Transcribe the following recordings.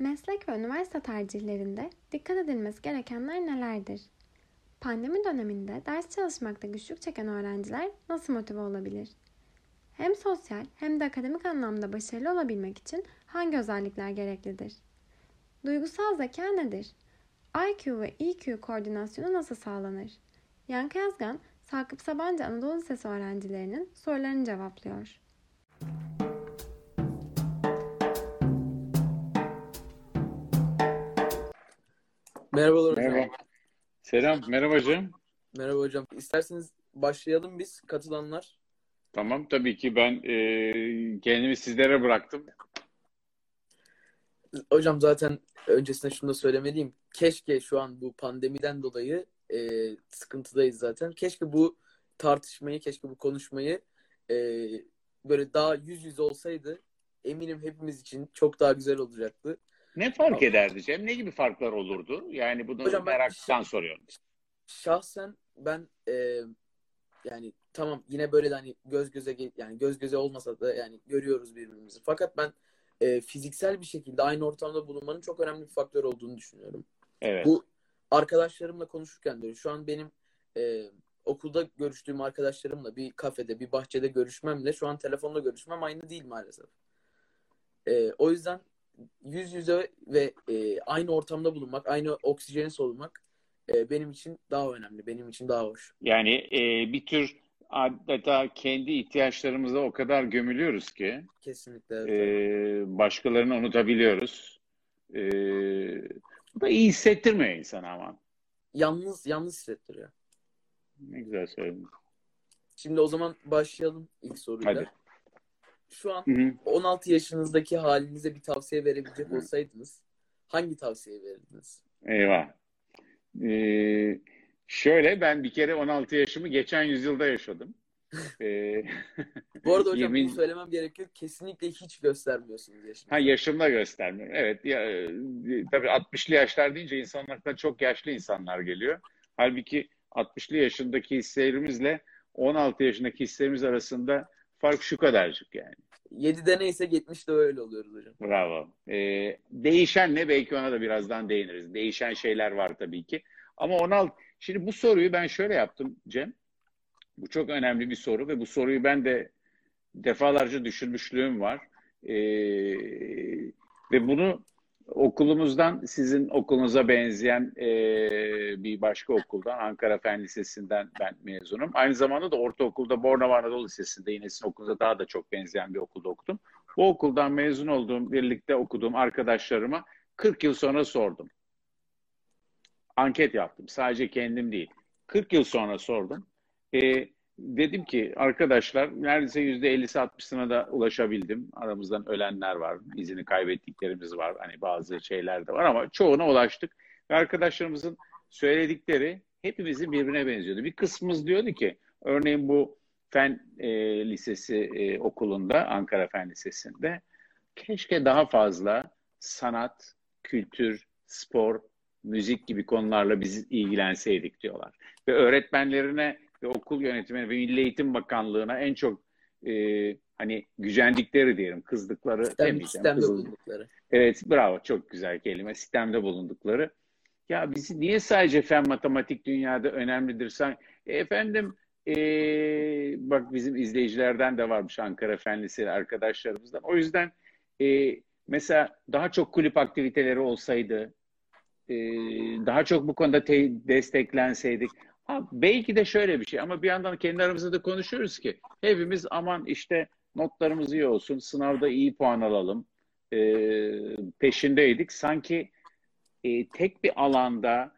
Meslek ve üniversite tercihlerinde dikkat edilmesi gerekenler nelerdir? Pandemi döneminde ders çalışmakta güçlük çeken öğrenciler nasıl motive olabilir? Hem sosyal hem de akademik anlamda başarılı olabilmek için hangi özellikler gereklidir? Duygusal zeka nedir? IQ ve EQ koordinasyonu nasıl sağlanır? Yankı Yazgan, Sakıp Sabancı Anadolu Lisesi öğrencilerinin sorularını cevaplıyor. Merhabalar hocam. Merhaba. Selam, merhaba hocam. Merhaba hocam. İsterseniz başlayalım biz katılanlar. Tamam, tabii ki ben e, kendimi sizlere bıraktım. Hocam zaten öncesinde şunu da söylemeliyim. Keşke şu an bu pandemiden dolayı e, sıkıntıdayız zaten. Keşke bu tartışmayı, keşke bu konuşmayı e, böyle daha yüz yüze olsaydı eminim hepimiz için çok daha güzel olacaktı. Ne fark ederdi Cem? Ne gibi farklar olurdu? Yani bunu Hocam ben- meraktan soruyorum. Şahsen ben e, yani tamam yine böyle de hani göz göze yani göz göze olmasa da yani görüyoruz birbirimizi. Fakat ben e, fiziksel bir şekilde aynı ortamda bulunmanın çok önemli bir faktör olduğunu düşünüyorum. Evet. Bu arkadaşlarımla konuşurken de şu an benim e, okulda görüştüğüm arkadaşlarımla bir kafede, bir bahçede görüşmemle şu an telefonla görüşmem aynı değil maalesef. E, o yüzden yüz yüze ve e, aynı ortamda bulunmak, aynı oksijeni solumak e, benim için daha önemli, benim için daha hoş. Yani e, bir tür adeta kendi ihtiyaçlarımıza o kadar gömülüyoruz ki Kesinlikle. evet. e, başkalarını unutabiliyoruz. E, bu da iyi hissettirmiyor insana ama. Yalnız, yalnız hissettiriyor. Ne güzel söyledin. Şimdi o zaman başlayalım ilk soruyla. Hadi. Şu an Hı hı. 16 yaşınızdaki halinize bir tavsiye verebilecek olsaydınız hangi tavsiyeyi verirdiniz? Eyvah. Ee, şöyle ben bir kere 16 yaşımı geçen yüzyılda yaşadım. Ee, Bu arada hocam Yemin- bunu söylemem gerekiyor. Kesinlikle hiç göstermiyorsunuz yaşınızı. ha yaşımda göstermiyorum. Evet ya, e, tabii 60'lı yaşlar deyince insanlardan çok yaşlı insanlar geliyor. Halbuki 60'lı yaşındaki hislerimizle 16 yaşındaki hislerimiz arasında fark şu kadarcık yani. 7'de neyse 70'de öyle oluyoruz hocam. Bravo. Ee, değişen ne? Belki ona da birazdan değiniriz. Değişen şeyler var tabii ki. Ama 16... Şimdi bu soruyu ben şöyle yaptım Cem. Bu çok önemli bir soru ve bu soruyu ben de defalarca düşünmüşlüğüm var. Ee, ve bunu okulumuzdan sizin okulunuza benzeyen e, bir başka okuldan Ankara Fen Lisesi'nden ben mezunum. Aynı zamanda da ortaokulda Bornova Anadolu Lisesi'nde yine sizin okulunuza daha da çok benzeyen bir okulda okudum. Bu okuldan mezun olduğum, birlikte okuduğum arkadaşlarıma 40 yıl sonra sordum. Anket yaptım. Sadece kendim değil. 40 yıl sonra sordum. Ee, dedim ki arkadaşlar neredeyse %50'si 60'sına da ulaşabildim. Aramızdan ölenler var. izini kaybettiklerimiz var. Hani bazı şeyler de var ama çoğuna ulaştık. Ve arkadaşlarımızın söyledikleri hepimizin birbirine benziyordu. Bir kısmımız diyordu ki örneğin bu Fen e, Lisesi e, okulunda, Ankara Fen Lisesi'nde keşke daha fazla sanat, kültür, spor, müzik gibi konularla biz ilgilenseydik diyorlar. Ve öğretmenlerine ve okul yönetimine ve Milli Eğitim Bakanlığı'na en çok e, hani gücendikleri diyelim, kızdıkları Sistem, demeyeceğim. sistemde kızıl- bulundukları. Evet, bravo. Çok güzel kelime. Sistemde bulundukları. Ya bizi niye sadece fen matematik dünyada önemlidir? Sen, E, efendim e, bak bizim izleyicilerden de varmış Ankara Fen Lisesi arkadaşlarımızdan. O yüzden e, mesela daha çok kulüp aktiviteleri olsaydı, e, daha çok bu konuda te- desteklenseydik. Ha, belki de şöyle bir şey ama bir yandan kendi aramızda da konuşuyoruz ki hepimiz aman işte notlarımız iyi olsun, sınavda iyi puan alalım e, peşindeydik. Sanki e, tek bir alanda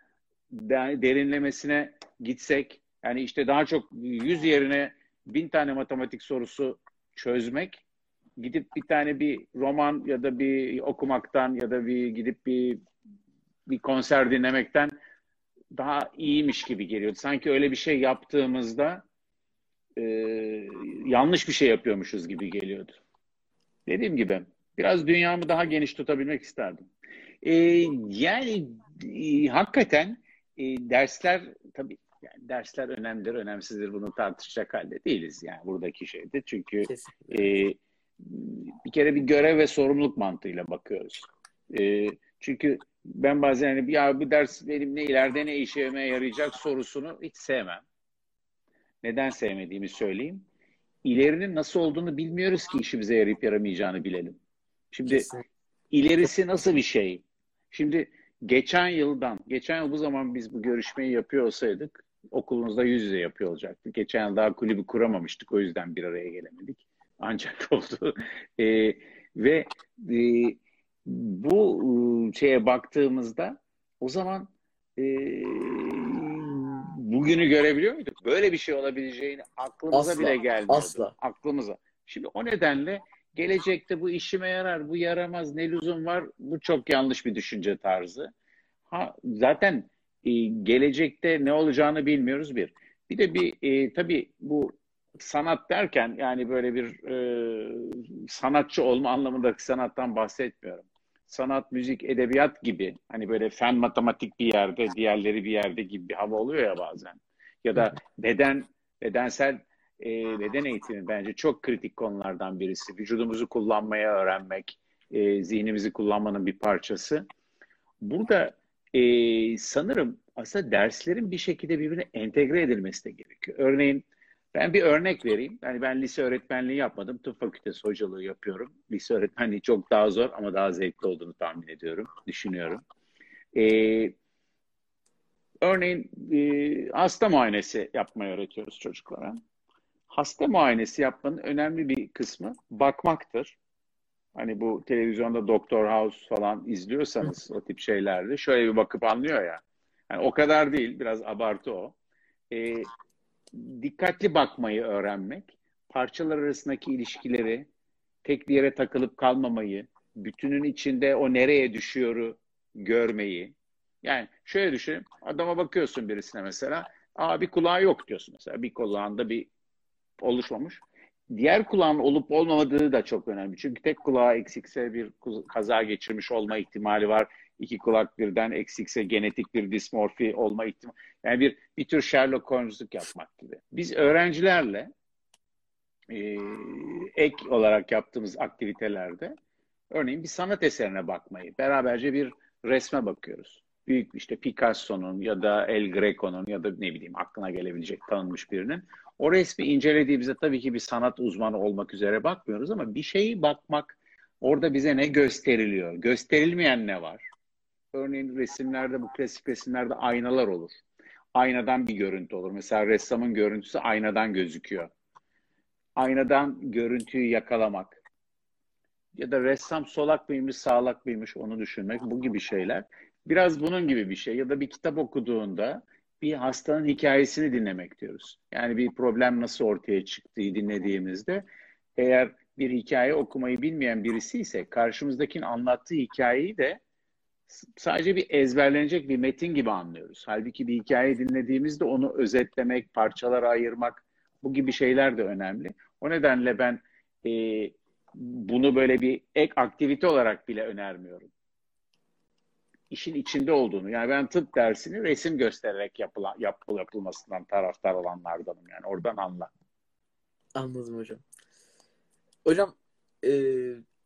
de- derinlemesine gitsek, yani işte daha çok 100 yerine bin tane matematik sorusu çözmek, gidip bir tane bir roman ya da bir okumaktan ya da bir gidip bir bir konser dinlemekten daha iyiymiş gibi geliyordu. Sanki öyle bir şey yaptığımızda e, yanlış bir şey yapıyormuşuz gibi geliyordu. Dediğim gibi biraz dünyamı daha geniş tutabilmek isterdim. E, yani e, hakikaten e, dersler tabii yani dersler önemlidir, önemsizdir bunu tartışacak halde değiliz yani buradaki şeyde. Çünkü Kesinlikle. e, bir kere bir görev ve sorumluluk mantığıyla bakıyoruz. E, çünkü ben bazen hani ya bu ders benim ne ileride ne işime yarayacak sorusunu hiç sevmem. Neden sevmediğimi söyleyeyim. İlerinin nasıl olduğunu bilmiyoruz ki işimize yarayıp yaramayacağını bilelim. Şimdi Kesinlikle. ilerisi nasıl bir şey? Şimdi geçen yıldan, geçen yıl bu zaman biz bu görüşmeyi yapıyor olsaydık okulumuzda yüz yüze yapıyor olacaktık. Geçen yıl daha kulübü kuramamıştık. O yüzden bir araya gelemedik. Ancak oldu. E, ve e, bu ıı, şeye baktığımızda o zaman e, bugünü görebiliyor muyduk? Böyle bir şey olabileceğini aklımıza asla, bile gelmiyordu. Asla. Aklımıza. Şimdi o nedenle gelecekte bu işime yarar, bu yaramaz, ne lüzum var? Bu çok yanlış bir düşünce tarzı. Ha, zaten e, gelecekte ne olacağını bilmiyoruz bir. Bir de bir e, tabii bu sanat derken yani böyle bir e, sanatçı olma anlamındaki sanattan bahsetmiyorum. Sanat, müzik, edebiyat gibi hani böyle fen matematik bir yerde, diğerleri bir yerde gibi bir hava oluyor ya bazen. Ya da beden, bedensel e, beden eğitimi bence çok kritik konulardan birisi. Vücudumuzu kullanmaya öğrenmek, e, zihnimizi kullanmanın bir parçası. Burada e, sanırım aslında derslerin bir şekilde birbirine entegre edilmesi de gerekiyor. Örneğin ben bir örnek vereyim. Yani ben lise öğretmenliği yapmadım. Tıp fakültesi hocalığı yapıyorum. Lise öğretmenliği çok daha zor ama daha zevkli olduğunu tahmin ediyorum, düşünüyorum. Ee, örneğin e, hasta muayenesi yapmayı öğretiyoruz çocuklara. Hasta muayenesi yapmanın önemli bir kısmı bakmaktır. Hani bu televizyonda Doktor House falan izliyorsanız o tip şeylerde şöyle bir bakıp anlıyor ya. Yani o kadar değil, biraz abartı o. Ee, dikkatli bakmayı öğrenmek, parçalar arasındaki ilişkileri, tek bir yere takılıp kalmamayı, bütünün içinde o nereye düşüyoru görmeyi. Yani şöyle düşün, adama bakıyorsun birisine mesela, aa bir kulağı yok diyorsun mesela, bir kulağında bir oluşmamış. Diğer kulağın olup olmamadığı da çok önemli. Çünkü tek kulağı eksikse bir kaza geçirmiş olma ihtimali var iki kulak birden eksikse genetik bir dismorfi olma ihtimali. Yani bir, bir tür Sherlock Holmes'luk yapmak gibi. Biz öğrencilerle e, ek olarak yaptığımız aktivitelerde örneğin bir sanat eserine bakmayı, beraberce bir resme bakıyoruz. Büyük işte Picasso'nun ya da El Greco'nun ya da ne bileyim aklına gelebilecek tanınmış birinin. O resmi incelediğimizde tabii ki bir sanat uzmanı olmak üzere bakmıyoruz ama bir şeyi bakmak orada bize ne gösteriliyor? Gösterilmeyen ne var? Örneğin resimlerde, bu klasik resimlerde aynalar olur. Aynadan bir görüntü olur. Mesela ressamın görüntüsü aynadan gözüküyor. Aynadan görüntüyü yakalamak. Ya da ressam solak mıymış, sağlak mıymış onu düşünmek. Bu gibi şeyler. Biraz bunun gibi bir şey. Ya da bir kitap okuduğunda bir hastanın hikayesini dinlemek diyoruz. Yani bir problem nasıl ortaya çıktığı dinlediğimizde eğer bir hikaye okumayı bilmeyen birisi ise karşımızdakinin anlattığı hikayeyi de sadece bir ezberlenecek bir metin gibi anlıyoruz. Halbuki bir hikaye dinlediğimizde onu özetlemek, parçalara ayırmak bu gibi şeyler de önemli. O nedenle ben e, bunu böyle bir ek aktivite olarak bile önermiyorum. İşin içinde olduğunu. Yani ben tıp dersini resim göstererek yapılan, yapıl, yapılmasından taraftar olanlardanım. Yani oradan anla. Anladım hocam. Hocam e,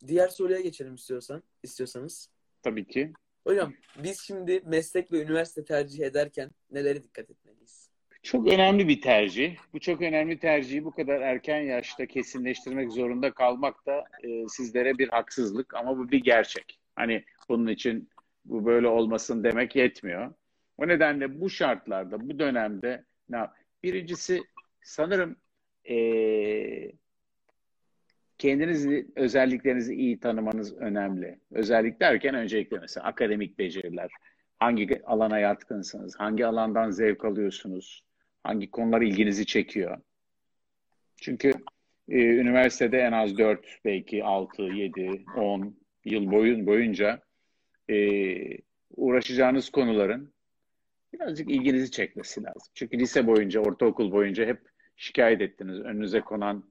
diğer soruya geçelim istiyorsan, istiyorsanız. Tabii ki. Hocam biz şimdi meslek ve üniversite tercih ederken nelere dikkat etmeliyiz? Çok önemli bir tercih. Bu çok önemli tercihi bu kadar erken yaşta kesinleştirmek zorunda kalmak da e, sizlere bir haksızlık ama bu bir gerçek. Hani bunun için bu böyle olmasın demek yetmiyor. O nedenle bu şartlarda, bu dönemde ne birincisi sanırım e, kendiniz özelliklerinizi iyi tanımanız önemli. Özellik derken öncelikle mesela akademik beceriler, hangi alana yatkınsınız, hangi alandan zevk alıyorsunuz, hangi konular ilginizi çekiyor. Çünkü e, üniversitede en az 4, belki 6, 7, 10 yıl boyun boyunca e, uğraşacağınız konuların birazcık ilginizi çekmesi lazım. Çünkü lise boyunca, ortaokul boyunca hep şikayet ettiniz. Önünüze konan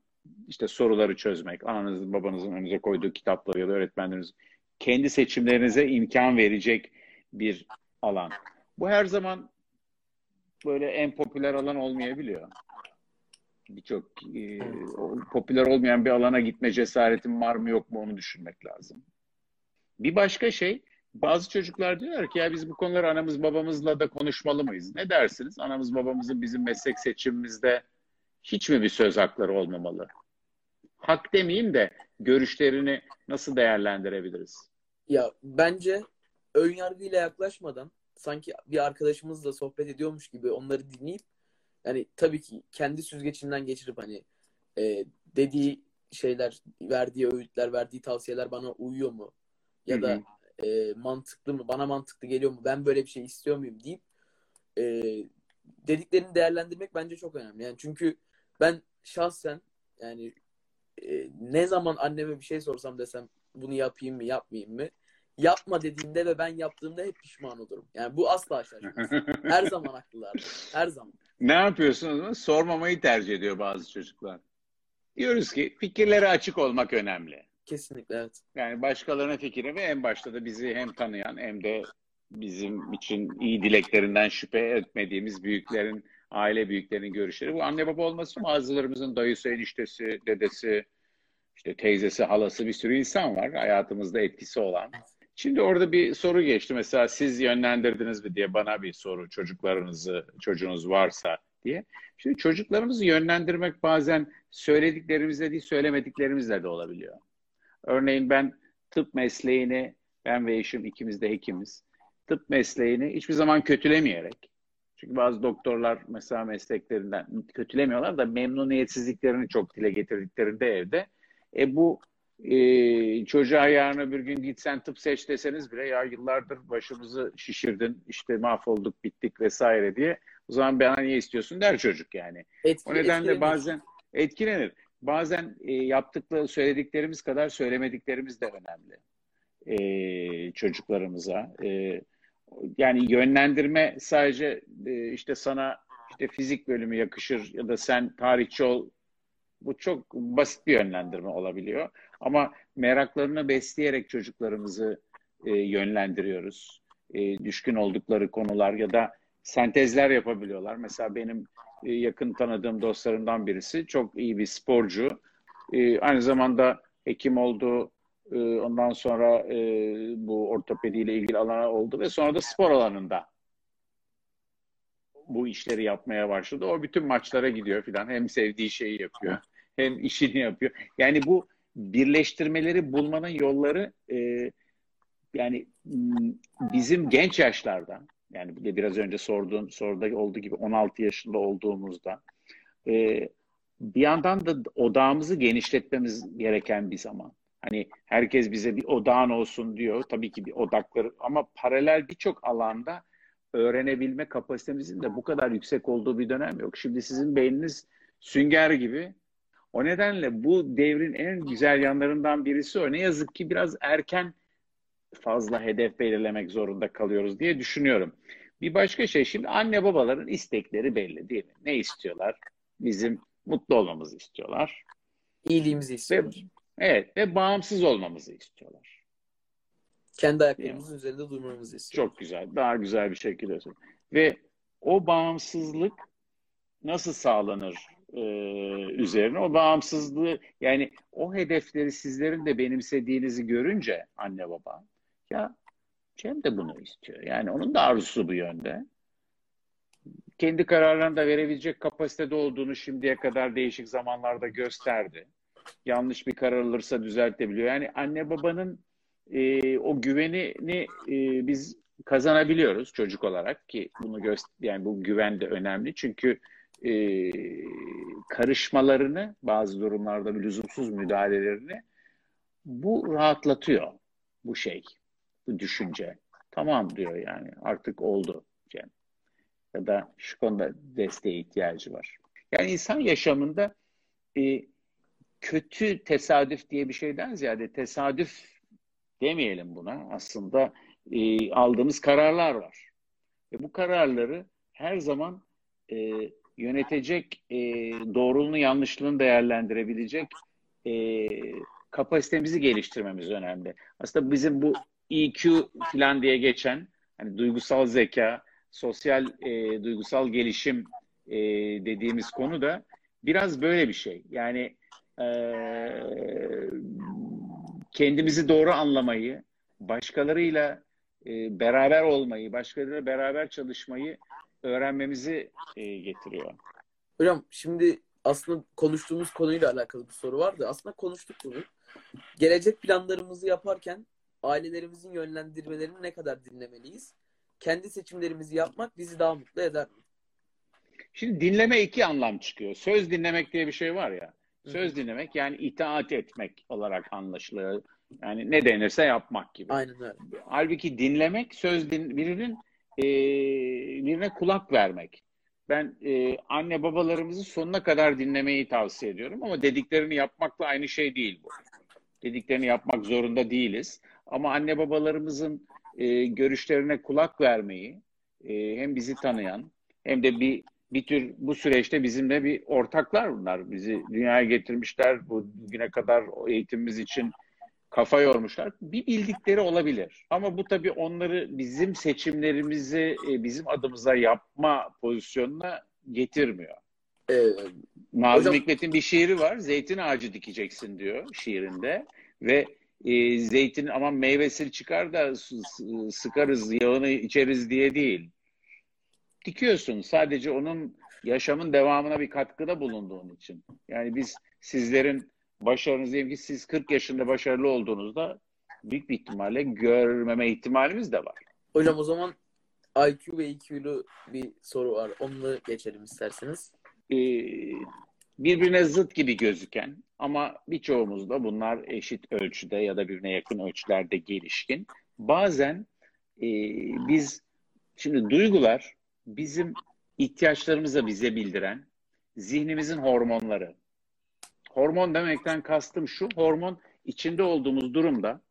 işte soruları çözmek, ananızın babanızın önünüze koyduğu kitapları ya da öğretmenleriniz kendi seçimlerinize imkan verecek bir alan. Bu her zaman böyle en popüler alan olmayabiliyor. Birçok e, popüler olmayan bir alana gitme cesaretim var mı yok mu onu düşünmek lazım. Bir başka şey bazı çocuklar diyorlar ki ya biz bu konuları anamız babamızla da konuşmalı mıyız? Ne dersiniz? Anamız babamızın bizim meslek seçimimizde hiç mi bir söz hakları olmamalı? Hak demeyeyim de görüşlerini nasıl değerlendirebiliriz? Ya bence ön yargıyla yaklaşmadan sanki bir arkadaşımızla sohbet ediyormuş gibi onları dinleyip yani tabii ki kendi süzgecinden geçirip hani e, dediği şeyler, verdiği öğütler, verdiği tavsiyeler bana uyuyor mu? Ya da e, mantıklı mı? Bana mantıklı geliyor mu? Ben böyle bir şey istiyor muyum deyip e, dediklerini değerlendirmek bence çok önemli. Yani çünkü ben şahsen yani e, ne zaman anneme bir şey sorsam desem bunu yapayım mı, yapmayayım mı? Yapma dediğinde ve ben yaptığımda hep pişman olurum. Yani bu asla şaşırmaz. Her zaman haklılar. Her zaman. Ne yapıyorsunuz? Sormamayı tercih ediyor bazı çocuklar. Diyoruz ki fikirlere açık olmak önemli. Kesinlikle evet. Yani başkalarına fikri ve en başta da bizi hem tanıyan hem de bizim için iyi dileklerinden şüphe etmediğimiz büyüklerin, aile büyüklerinin görüşleri. Bu anne baba olması bazılarımızın dayısı, eniştesi, dedesi, işte teyzesi, halası bir sürü insan var hayatımızda etkisi olan. Şimdi orada bir soru geçti. Mesela siz yönlendirdiniz mi diye bana bir soru çocuklarınızı, çocuğunuz varsa diye. Şimdi çocuklarımızı yönlendirmek bazen söylediklerimizle değil söylemediklerimizle de olabiliyor. Örneğin ben tıp mesleğini, ben ve eşim ikimiz de hekimiz. Tıp mesleğini hiçbir zaman kötülemeyerek, çünkü bazı doktorlar mesela mesleklerinden kötülemiyorlar da memnuniyetsizliklerini çok dile getirdiklerinde evde. E bu e, çocuğa yarın bir gün gitsen tıp seç deseniz bile ya yıllardır başımızı şişirdin, işte mahvolduk, bittik vesaire diye. O zaman bana niye istiyorsun der çocuk yani. Etkili, o nedenle etkilenir. bazen etkilenir. Bazen e, yaptıkları, söylediklerimiz kadar söylemediklerimiz de önemli e, çocuklarımıza. E, yani yönlendirme sadece e, işte sana işte fizik bölümü yakışır ya da sen tarihçi ol. Bu çok basit bir yönlendirme olabiliyor. Ama meraklarını besleyerek çocuklarımızı e, yönlendiriyoruz. E, düşkün oldukları konular ya da sentezler yapabiliyorlar. Mesela benim yakın tanıdığım dostlarımdan birisi çok iyi bir sporcu. Aynı zamanda hekim oldu. Ondan sonra e, bu ortopediyle ilgili alana oldu ve sonra da spor alanında bu işleri yapmaya başladı. O bütün maçlara gidiyor filan. Hem sevdiği şeyi yapıyor hem işini yapıyor. Yani bu birleştirmeleri bulmanın yolları e, yani bizim genç yaşlarda yani bir de biraz önce sorduğun soruda olduğu gibi 16 yaşında olduğumuzda e, bir yandan da odağımızı genişletmemiz gereken bir zaman. Hani herkes bize bir odağın olsun diyor. Tabii ki bir odakları ama paralel birçok alanda öğrenebilme kapasitemizin de bu kadar yüksek olduğu bir dönem yok. Şimdi sizin beyniniz sünger gibi. O nedenle bu devrin en güzel yanlarından birisi o. Ne yazık ki biraz erken fazla hedef belirlemek zorunda kalıyoruz diye düşünüyorum. Bir başka şey şimdi anne babaların istekleri belli değil mi? Ne istiyorlar? Bizim mutlu olmamızı istiyorlar. İyiliğimizi istiyorlar. Ve, evet ve bağımsız olmamızı istiyorlar. Kendi ayaklarımızın üzerinde durmamızı istiyorlar. Çok güzel. Daha güzel bir şekilde. Ve o bağımsızlık nasıl sağlanır e, üzerine? O bağımsızlığı yani o hedefleri sizlerin de benimsediğinizi görünce anne baba ya Cem de bunu istiyor. Yani onun da arzusu bu yönde. Kendi kararlarını da verebilecek kapasitede olduğunu şimdiye kadar değişik zamanlarda gösterdi. Yanlış bir karar alırsa düzeltebiliyor. Yani anne babanın e, o güvenini e, biz kazanabiliyoruz çocuk olarak ki bunu göster yani bu güven de önemli çünkü e, karışmalarını bazı durumlarda bir lüzumsuz müdahalelerini bu rahatlatıyor bu şey bu düşünce. Tamam diyor yani artık oldu Cem. Ya da şu konuda desteğe ihtiyacı var. Yani insan yaşamında e, kötü tesadüf diye bir şeyden ziyade tesadüf demeyelim buna. Aslında e, aldığımız kararlar var. Ve bu kararları her zaman e, yönetecek, e, doğruluğunu yanlışlığını değerlendirebilecek e, kapasitemizi geliştirmemiz önemli. Aslında bizim bu EQ falan diye geçen hani duygusal zeka, sosyal e, duygusal gelişim e, dediğimiz konu da biraz böyle bir şey. Yani e, kendimizi doğru anlamayı, başkalarıyla e, beraber olmayı, başkalarıyla beraber çalışmayı öğrenmemizi e, getiriyor. Hocam şimdi aslında konuştuğumuz konuyla alakalı bir soru vardı. Aslında konuştuk bunu. Gelecek planlarımızı yaparken ailelerimizin yönlendirmelerini ne kadar dinlemeliyiz? Kendi seçimlerimizi yapmak bizi daha mutlu eder mi? Şimdi dinleme iki anlam çıkıyor. Söz dinlemek diye bir şey var ya. Söz dinlemek yani itaat etmek olarak anlaşılıyor. Yani ne denirse yapmak gibi. Aynen öyle. Halbuki dinlemek söz din, birinin e, birine kulak vermek. Ben e, anne babalarımızı sonuna kadar dinlemeyi tavsiye ediyorum ama dediklerini yapmakla aynı şey değil bu. Dediklerini yapmak zorunda değiliz. Ama anne babalarımızın e, görüşlerine kulak vermeyi e, hem bizi tanıyan hem de bir bir tür bu süreçte bizimle bir ortaklar bunlar. Bizi dünyaya getirmişler. Bu güne kadar eğitimimiz için kafa yormuşlar. Bir bildikleri olabilir. Ama bu tabii onları bizim seçimlerimizi e, bizim adımıza yapma pozisyonuna getirmiyor. Ee, Nazım hocam... Hikmet'in bir şiiri var. Zeytin ağacı dikeceksin diyor şiirinde. Ve e, zeytin ama meyvesini çıkar da sıkarız, yağını içeriz diye değil. Dikiyorsun. Sadece onun yaşamın devamına bir katkıda bulunduğun için. Yani biz sizlerin başarınız diyelim ki siz 40 yaşında başarılı olduğunuzda büyük bir ihtimalle görmeme ihtimalimiz de var. Hocam o zaman IQ ve EQ'lu bir soru var. Onunla geçelim isterseniz. Ee, birbirine zıt gibi gözüken ama birçoğumuzda bunlar eşit ölçüde ya da birbirine yakın ölçülerde gelişkin. Bazen e, biz şimdi duygular bizim ihtiyaçlarımızı bize bildiren zihnimizin hormonları. Hormon demekten kastım şu, hormon içinde olduğumuz durumda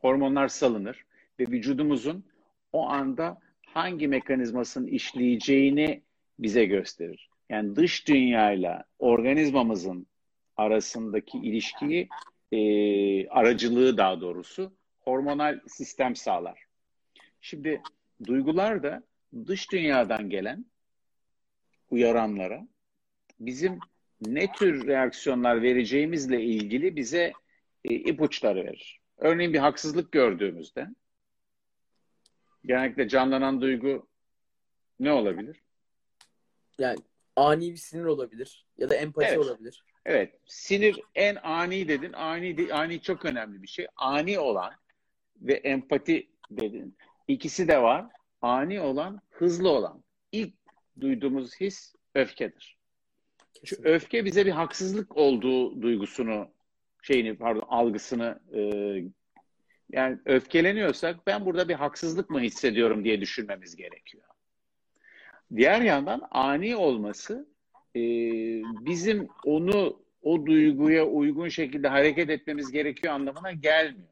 hormonlar salınır ve vücudumuzun o anda hangi mekanizmasının işleyeceğini bize gösterir. Yani dış dünyayla organizmamızın arasındaki ilişkiyi, e, aracılığı daha doğrusu hormonal sistem sağlar. Şimdi duygular da dış dünyadan gelen uyaranlara bizim ne tür reaksiyonlar vereceğimizle ilgili bize e, ipuçları verir. Örneğin bir haksızlık gördüğümüzde genellikle canlanan duygu ne olabilir? Yani ani bir sinir olabilir ya da empati evet. olabilir. Evet. Sinir en ani dedin. Ani ani çok önemli bir şey. Ani olan ve empati dedin. İkisi de var. Ani olan, hızlı olan. İlk duyduğumuz his öfkedir. Şu öfke bize bir haksızlık olduğu duygusunu şeyini pardon algısını e, yani öfkeleniyorsak ben burada bir haksızlık mı hissediyorum diye düşünmemiz gerekiyor. Diğer yandan ani olması e, bizim onu o duyguya uygun şekilde hareket etmemiz gerekiyor anlamına gelmiyor.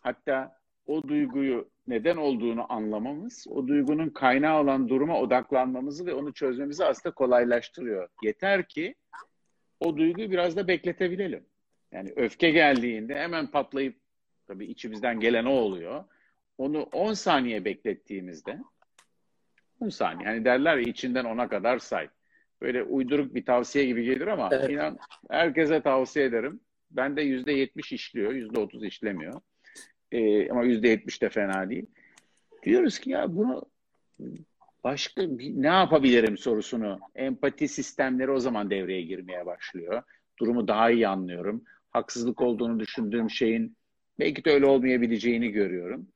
Hatta o duyguyu neden olduğunu anlamamız, o duygunun kaynağı olan duruma odaklanmamızı ve onu çözmemizi aslında kolaylaştırıyor. Yeter ki o duyguyu biraz da bekletebilelim. Yani öfke geldiğinde hemen patlayıp tabii içimizden gelen o oluyor. Onu 10 saniye beklettiğimizde 10 saniye. Yani derler ya içinden ona kadar say. Böyle uyduruk bir tavsiye gibi gelir ama evet. inan herkese tavsiye ederim. Ben de %70 işliyor, %30 işlemiyor. Ee, ama %70 de fena değil. Diyoruz ki ya bunu başka bir, ne yapabilirim sorusunu empati sistemleri o zaman devreye girmeye başlıyor. Durumu daha iyi anlıyorum. Haksızlık olduğunu düşündüğüm şeyin belki de öyle olmayabileceğini görüyorum.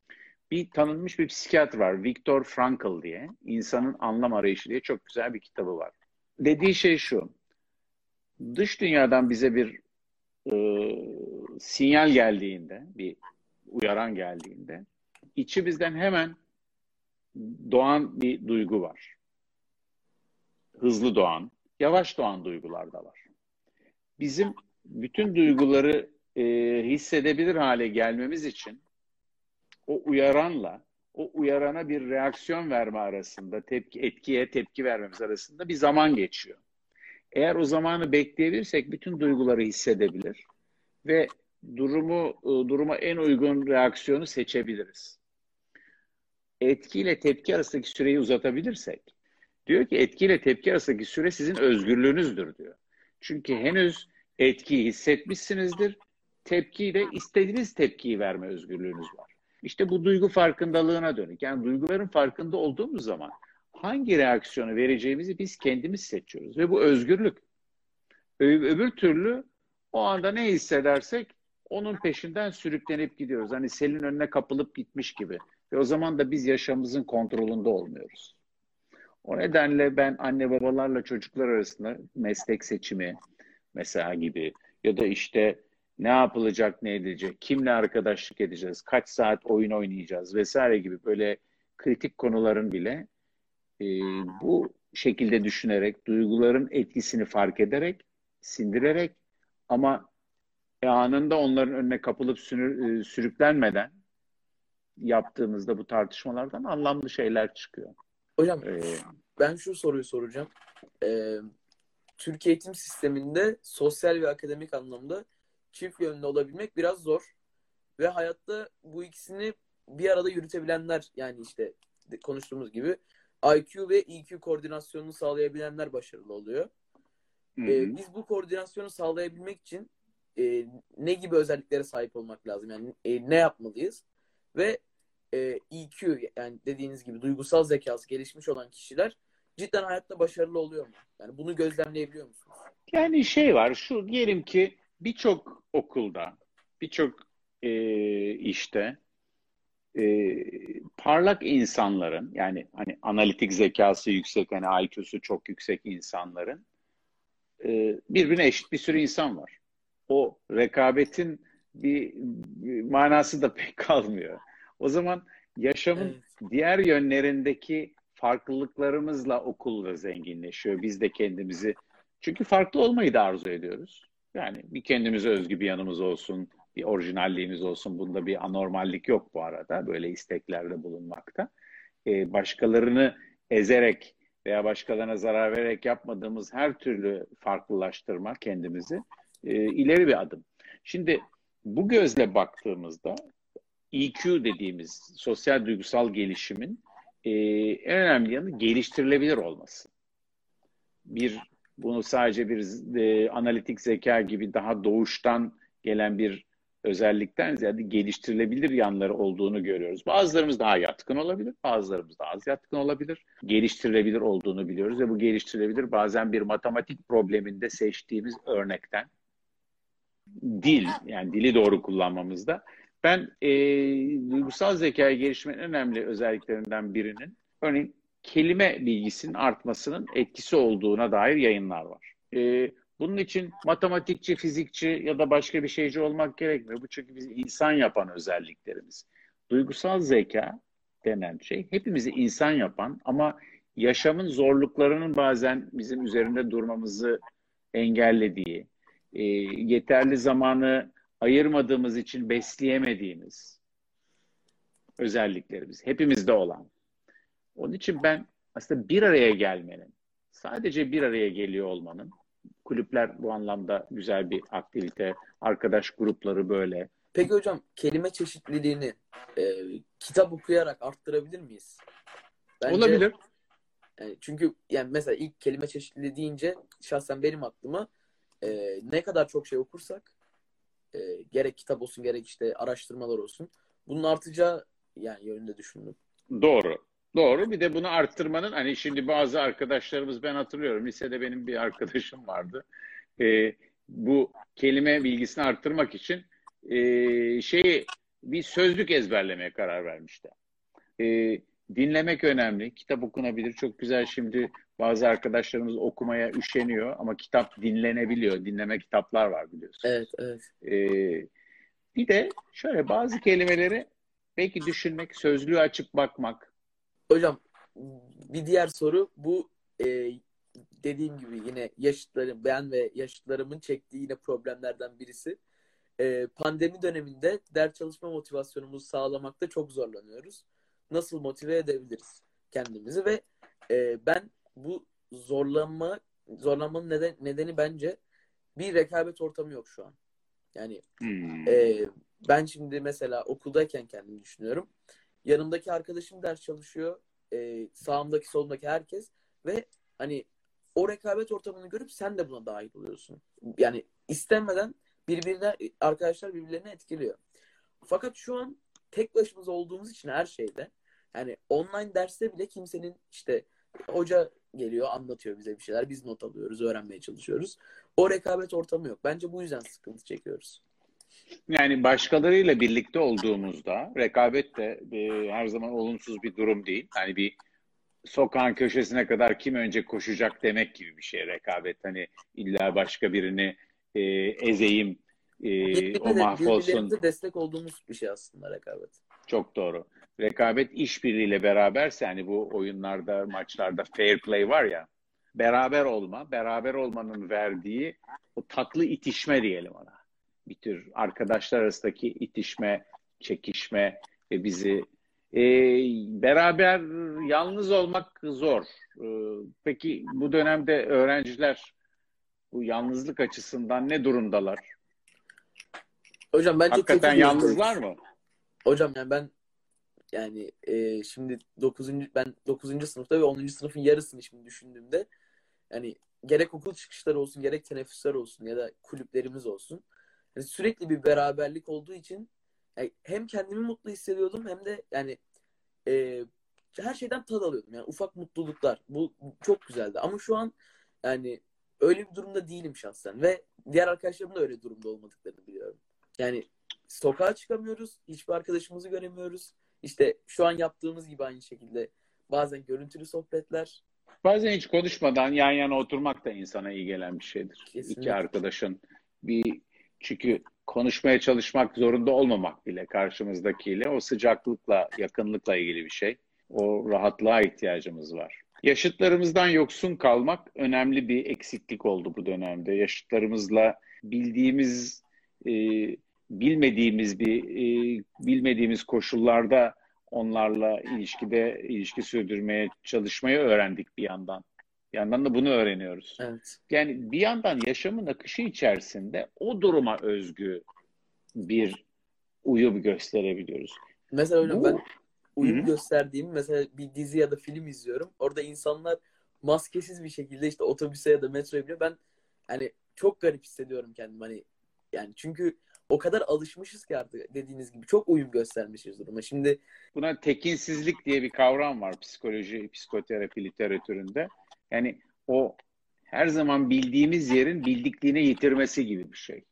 Bir tanınmış bir psikiyatr var. Viktor Frankl diye. İnsanın Anlam Arayışı diye çok güzel bir kitabı var. Dediği şey şu. Dış dünyadan bize bir e, sinyal geldiğinde, bir uyaran geldiğinde içimizden hemen doğan bir duygu var. Hızlı doğan, yavaş doğan duygular da var. Bizim bütün duyguları e, hissedebilir hale gelmemiz için o uyaranla o uyarana bir reaksiyon verme arasında, tepki, etkiye tepki vermemiz arasında bir zaman geçiyor. Eğer o zamanı bekleyebilirsek bütün duyguları hissedebilir ve durumu e, duruma en uygun reaksiyonu seçebiliriz. Etkiyle tepki arasındaki süreyi uzatabilirsek, diyor ki etkiyle tepki arasındaki süre sizin özgürlüğünüzdür diyor. Çünkü henüz etkiyi hissetmişsinizdir tepkiyle istediğiniz tepkiyi verme özgürlüğünüz var. İşte bu duygu farkındalığına dönük. Yani duyguların farkında olduğumuz zaman hangi reaksiyonu vereceğimizi biz kendimiz seçiyoruz. Ve bu özgürlük. Öbür türlü o anda ne hissedersek onun peşinden sürüklenip gidiyoruz. Hani selin önüne kapılıp gitmiş gibi. Ve o zaman da biz yaşamımızın kontrolünde olmuyoruz. O nedenle ben anne babalarla çocuklar arasında meslek seçimi mesela gibi ya da işte ne yapılacak ne edilecek, kimle arkadaşlık edeceğiz, kaç saat oyun oynayacağız vesaire gibi böyle kritik konuların bile e, bu şekilde düşünerek, duyguların etkisini fark ederek, sindirerek ama anında onların önüne kapılıp sünür, e, sürüklenmeden yaptığımızda bu tartışmalardan anlamlı şeyler çıkıyor. Hocam ee, ben şu soruyu soracağım. Ee, Türkiye eğitim sisteminde sosyal ve akademik anlamda çift yönlü olabilmek biraz zor. Ve hayatta bu ikisini bir arada yürütebilenler yani işte konuştuğumuz gibi IQ ve EQ koordinasyonunu sağlayabilenler başarılı oluyor. Ee, biz bu koordinasyonu sağlayabilmek için e, ne gibi özelliklere sahip olmak lazım? Yani e, ne yapmalıyız? Ve e, EQ yani dediğiniz gibi duygusal zekası gelişmiş olan kişiler cidden hayatta başarılı oluyor mu? Yani bunu gözlemleyebiliyor musunuz? Yani şey var şu diyelim ki birçok okulda birçok e, işte e, parlak insanların yani hani analitik zekası yüksek hani IQ'su çok yüksek insanların e, birbirine eşit bir sürü insan var. O rekabetin bir, bir manası da pek kalmıyor. O zaman yaşamın evet. diğer yönlerindeki farklılıklarımızla okul da zenginleşiyor. Biz de kendimizi çünkü farklı olmayı da arzu ediyoruz. Yani bir kendimize özgü bir yanımız olsun, bir orijinalliğimiz olsun. Bunda bir anormallik yok bu arada. Böyle isteklerde bulunmakta. Ee, başkalarını ezerek veya başkalarına zarar vererek yapmadığımız her türlü farklılaştırma kendimizi e, ileri bir adım. Şimdi bu gözle baktığımızda EQ dediğimiz sosyal duygusal gelişimin e, en önemli yanı geliştirilebilir olması. Bir bunu sadece bir e, analitik zeka gibi daha doğuştan gelen bir özellikten ziyade geliştirilebilir yanları olduğunu görüyoruz. Bazılarımız daha yatkın olabilir, bazılarımız daha az yatkın olabilir. Geliştirilebilir olduğunu biliyoruz ve bu geliştirilebilir bazen bir matematik probleminde seçtiğimiz örnekten dil yani dili doğru kullanmamızda ben e, duygusal zekayı gelişmenin önemli özelliklerinden birinin örneğin kelime bilgisinin artmasının etkisi olduğuna dair yayınlar var. E, bunun için matematikçi, fizikçi ya da başka bir şeyci olmak gerekmiyor. Bu çünkü biz insan yapan özelliklerimiz. Duygusal zeka denen şey hepimizi insan yapan ama yaşamın zorluklarının bazen bizim üzerinde durmamızı engellediği, e, yeterli zamanı ayırmadığımız için besleyemediğimiz özelliklerimiz. Hepimizde olan. Onun için ben aslında bir araya gelmenin, sadece bir araya geliyor olmanın, kulüpler bu anlamda güzel bir aktivite, arkadaş grupları böyle. Peki hocam kelime çeşitliliğini e, kitap okuyarak arttırabilir miyiz? Bence, Olabilir. Yani çünkü yani mesela ilk kelime çeşitliliği deyince şahsen benim aklıma e, ne kadar çok şey okursak e, gerek kitap olsun gerek işte araştırmalar olsun bunun artacağı yani yönünde düşündüm. Doğru. Doğru. Bir de bunu arttırmanın hani şimdi bazı arkadaşlarımız ben hatırlıyorum. Lisede benim bir arkadaşım vardı. E, bu kelime bilgisini arttırmak için e, şeyi bir sözlük ezberlemeye karar vermişti. E, dinlemek önemli. Kitap okunabilir. Çok güzel şimdi bazı arkadaşlarımız okumaya üşeniyor ama kitap dinlenebiliyor. Dinleme kitaplar var biliyorsun. Evet, evet. Ee, bir de şöyle bazı kelimeleri belki düşünmek, sözlüğü açıp bakmak. Hocam bir diğer soru bu e, dediğim gibi yine yaşıtlarım ben ve yaşıtlarımın çektiği yine problemlerden birisi. E, pandemi döneminde ders çalışma motivasyonumuzu sağlamakta çok zorlanıyoruz. Nasıl motive edebiliriz kendimizi ve e, ben bu zorlanma zorlanmanın neden, nedeni bence bir rekabet ortamı yok şu an. Yani hmm. e, ben şimdi mesela okuldayken kendimi düşünüyorum. Yanımdaki arkadaşım ders çalışıyor. E, sağımdaki solumdaki herkes ve hani o rekabet ortamını görüp sen de buna dahil oluyorsun. Yani istenmeden birbirine arkadaşlar birbirlerini etkiliyor. Fakat şu an tek başımıza olduğumuz için her şeyde yani online derste bile kimsenin işte hoca geliyor anlatıyor bize bir şeyler. Biz not alıyoruz, öğrenmeye çalışıyoruz. O rekabet ortamı yok. Bence bu yüzden sıkıntı çekiyoruz. Yani başkalarıyla birlikte olduğumuzda rekabet de e, her zaman olumsuz bir durum değil. Yani bir sokağın köşesine kadar kim önce koşacak demek gibi bir şey rekabet. Hani illa başka birini e, ezeyim, e, o mahvolsun. Birbirlerimize destek olduğumuz bir şey aslında rekabet. Çok doğru. Rekabet işbirliğiyle beraberse hani bu oyunlarda, maçlarda fair play var ya beraber olma, beraber olmanın verdiği o tatlı itişme diyelim ona. Bir tür arkadaşlar arasındaki itişme, çekişme ve bizi e, beraber yalnız olmak zor. E, peki bu dönemde öğrenciler bu yalnızlık açısından ne durumdalar? Hocam bence Hakikaten yalnızlar mı? Hocam yani ben yani e, şimdi 9. ben 9. sınıfta ve 10. sınıfın yarısını şimdi düşündüğümde yani gerek okul çıkışları olsun gerek teneffüsler olsun ya da kulüplerimiz olsun. Yani sürekli bir beraberlik olduğu için yani hem kendimi mutlu hissediyordum hem de yani e, her şeyden tad alıyordum. Yani ufak mutluluklar. Bu çok güzeldi. Ama şu an yani öyle bir durumda değilim şahsen ve diğer arkadaşlarım da öyle durumda olmadıklarını biliyorum. Yani sokağa çıkamıyoruz. Hiçbir arkadaşımızı göremiyoruz. İşte şu an yaptığımız gibi aynı şekilde bazen görüntülü sohbetler. Bazen hiç konuşmadan yan yana oturmak da insana iyi gelen bir şeydir. Kesinlikle. İki arkadaşın bir çünkü konuşmaya çalışmak zorunda olmamak bile karşımızdakiyle o sıcaklıkla, yakınlıkla ilgili bir şey. O rahatlığa ihtiyacımız var. Yaşıtlarımızdan yoksun kalmak önemli bir eksiklik oldu bu dönemde. Yaşıtlarımızla bildiğimiz e, bilmediğimiz bir e, bilmediğimiz koşullarda onlarla ilişkide ilişki sürdürmeye çalışmayı öğrendik bir yandan. Bir yandan da bunu öğreniyoruz. Evet. Yani bir yandan yaşamın akışı içerisinde o duruma özgü bir uyum gösterebiliyoruz. Mesela hocam Bu... ben uyum Hı-hı. gösterdiğim mesela bir dizi ya da film izliyorum. Orada insanlar maskesiz bir şekilde işte otobüse ya da metroya biniyor. Ben hani çok garip hissediyorum kendimi hani yani çünkü o kadar alışmışız ki artık dediğiniz gibi çok uyum göstermişiz duruma. Şimdi buna tekinsizlik diye bir kavram var psikoloji, psikoterapi literatüründe. Yani o her zaman bildiğimiz yerin bildikliğine yitirmesi gibi bir şey.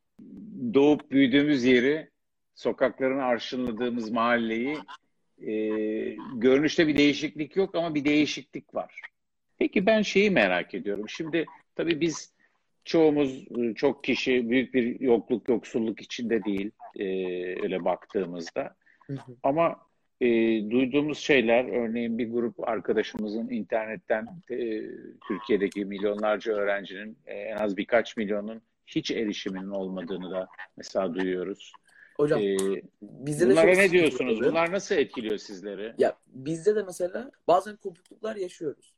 Doğup büyüdüğümüz yeri, sokaklarını arşınladığımız mahalleyi e, görünüşte bir değişiklik yok ama bir değişiklik var. Peki ben şeyi merak ediyorum. Şimdi tabii biz çoğumuz e, çok kişi büyük bir yokluk yoksulluk içinde değil e, öyle baktığımızda. Hı hı. Ama e, duyduğumuz şeyler örneğin bir grup arkadaşımızın internetten e, Türkiye'deki milyonlarca öğrencinin e, en az birkaç milyonun hiç erişiminin olmadığını da mesela duyuyoruz. Hocam ee, bizde bunlara de ne diyorsunuz? Oluyor. Bunlar nasıl etkiliyor sizleri? Ya bizde de mesela bazen kopukluklar yaşıyoruz.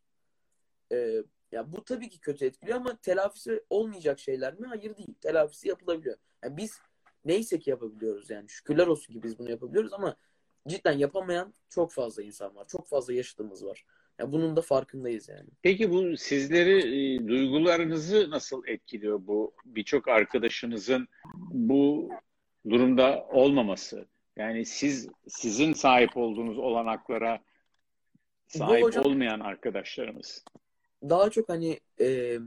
Ee, ya bu tabii ki kötü etkiliyor ama telafisi olmayacak şeyler mi? Hayır değil. Telafisi yapılabiliyor. Yani biz neyse ki yapabiliyoruz yani. Şükürler olsun ki biz bunu yapabiliyoruz ama cidden yapamayan çok fazla insan var. Çok fazla yaşıtımız var. Yani bunun da farkındayız yani. Peki bu sizleri, e, duygularınızı nasıl etkiliyor bu birçok arkadaşınızın bu durumda olmaması? Yani siz sizin sahip olduğunuz olanaklara sahip hocam, olmayan arkadaşlarımız daha çok hani e,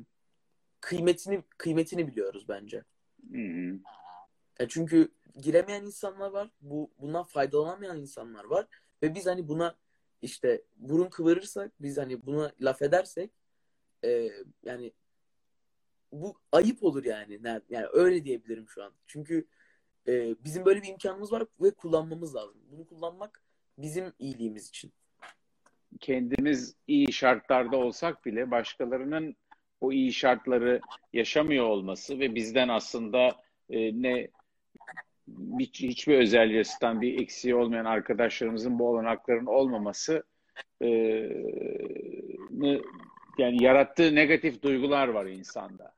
kıymetini kıymetini biliyoruz bence. Hı. E çünkü giremeyen insanlar var. Bu bundan faydalanamayan insanlar var ve biz hani buna işte burun kıvırırsak, biz hani buna laf edersek e, yani bu ayıp olur yani. Yani öyle diyebilirim şu an. Çünkü e, bizim böyle bir imkanımız var ve kullanmamız lazım. Bunu kullanmak bizim iyiliğimiz için kendimiz iyi şartlarda olsak bile başkalarının o iyi şartları yaşamıyor olması ve bizden aslında e, ne hiç, hiçbir özelliğinden bir eksiği olmayan arkadaşlarımızın bu olanakların olmaması e, yani yarattığı negatif duygular var insanda.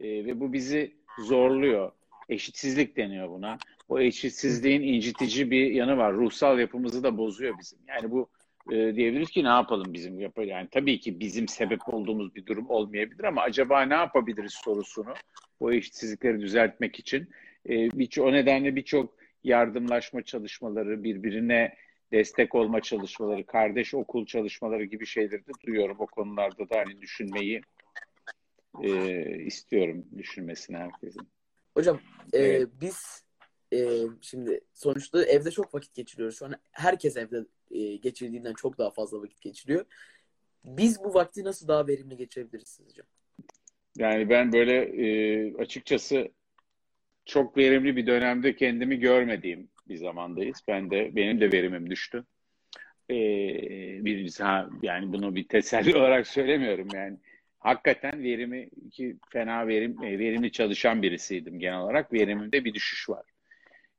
E, ve bu bizi zorluyor. Eşitsizlik deniyor buna. O eşitsizliğin incitici bir yanı var. Ruhsal yapımızı da bozuyor bizim. Yani bu e, diyebiliriz ki ne yapalım bizim yapalım. Yani tabii ki bizim sebep olduğumuz bir durum olmayabilir ama acaba ne yapabiliriz sorusunu bu eşitsizlikleri düzeltmek için. E, bir, o nedenle birçok yardımlaşma çalışmaları, birbirine destek olma çalışmaları, kardeş okul çalışmaları gibi şeyleri de duyuyorum. O konularda da hani düşünmeyi e, istiyorum düşünmesini herkesin. Hocam e, Evet. biz e, şimdi sonuçta evde çok vakit geçiriyoruz. Şu an herkes evde e, geçirdiğinden çok daha fazla vakit geçiriyor. Biz bu vakti nasıl daha verimli geçirebiliriz sizce? Yani ben böyle e, açıkçası çok verimli bir dönemde kendimi görmediğim bir zamandayız. Ben de benim de verimim düştü. E, birincisi ha, yani bunu bir teselli olarak söylemiyorum yani. Hakikaten verimi ki fena verim e, verimli çalışan birisiydim genel olarak. Verimimde bir düşüş var.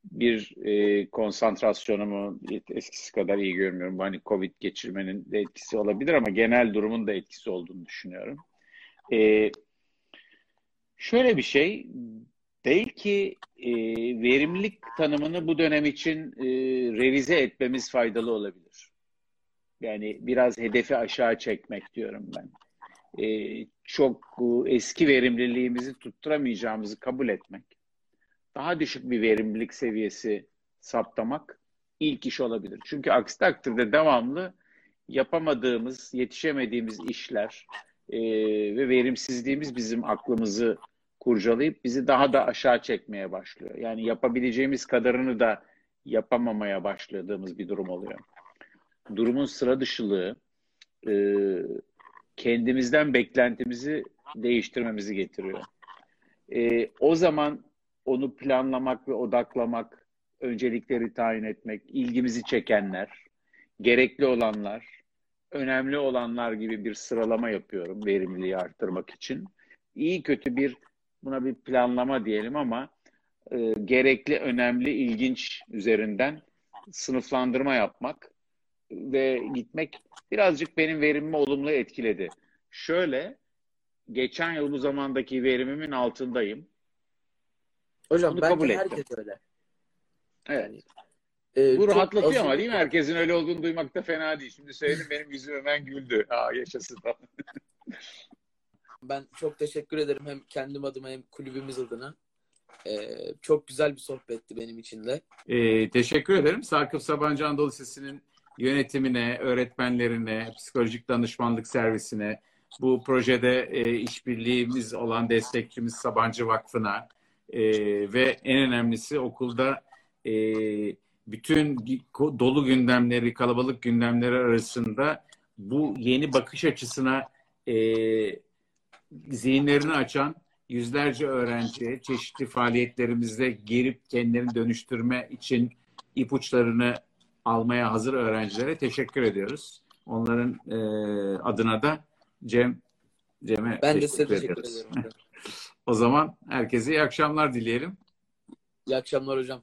Bir e, konsantrasyonumu eskisi kadar iyi görmüyorum. Hani Covid geçirmenin de etkisi olabilir ama genel durumun da etkisi olduğunu düşünüyorum. E, şöyle bir şey, belki e, verimlilik tanımını bu dönem için e, revize etmemiz faydalı olabilir. Yani biraz hedefi aşağı çekmek diyorum ben. E, çok e, eski verimliliğimizi tutturamayacağımızı kabul etmek, daha düşük bir verimlilik seviyesi saptamak ilk iş olabilir. Çünkü aksi takdirde devamlı yapamadığımız, yetişemediğimiz işler e, ve verimsizliğimiz bizim aklımızı kurcalayıp bizi daha da aşağı çekmeye başlıyor. Yani yapabileceğimiz kadarını da yapamamaya başladığımız bir durum oluyor. Durumun sıra dışılığı e, kendimizden beklentimizi değiştirmemizi getiriyor. E, o zaman onu planlamak ve odaklamak, öncelikleri tayin etmek, ilgimizi çekenler, gerekli olanlar, önemli olanlar gibi bir sıralama yapıyorum verimliliği arttırmak için. İyi kötü bir buna bir planlama diyelim ama e, gerekli, önemli, ilginç üzerinden sınıflandırma yapmak ve gitmek birazcık benim verimimi olumlu etkiledi. Şöyle, geçen yıl bu zamandaki verimimin altındayım. Hocam Bunu kabul ettim. herkes öyle. Evet. Yani, e, Bu rahatlatıyor ama değil mi? Herkesin öyle olduğunu duymak da fena değil. Şimdi söyledim benim yüzüm hemen güldü. Aa yaşasın falan. Ben çok teşekkür ederim hem kendim adıma hem kulübümüz adına. E, çok güzel bir sohbetti benim için de. Ee, teşekkür ederim. Sakıp Sabancı Anadolu Lisesi'nin yönetimine, öğretmenlerine, psikolojik danışmanlık servisine, bu projede e, işbirliğimiz olan destekçimiz Sabancı Vakfı'na e, ve en önemlisi okulda e, bütün dolu gündemleri, kalabalık gündemleri arasında bu yeni bakış açısına e, zihinlerini açan yüzlerce öğrenciye çeşitli faaliyetlerimizde girip kendilerini dönüştürme için ipuçlarını almaya hazır öğrencilere teşekkür ediyoruz. Onların e, adına da Cem Cem'e Ben de size teşekkür teşekkür ediyoruz. ederim. O zaman herkese iyi akşamlar dileyelim. İyi akşamlar hocam.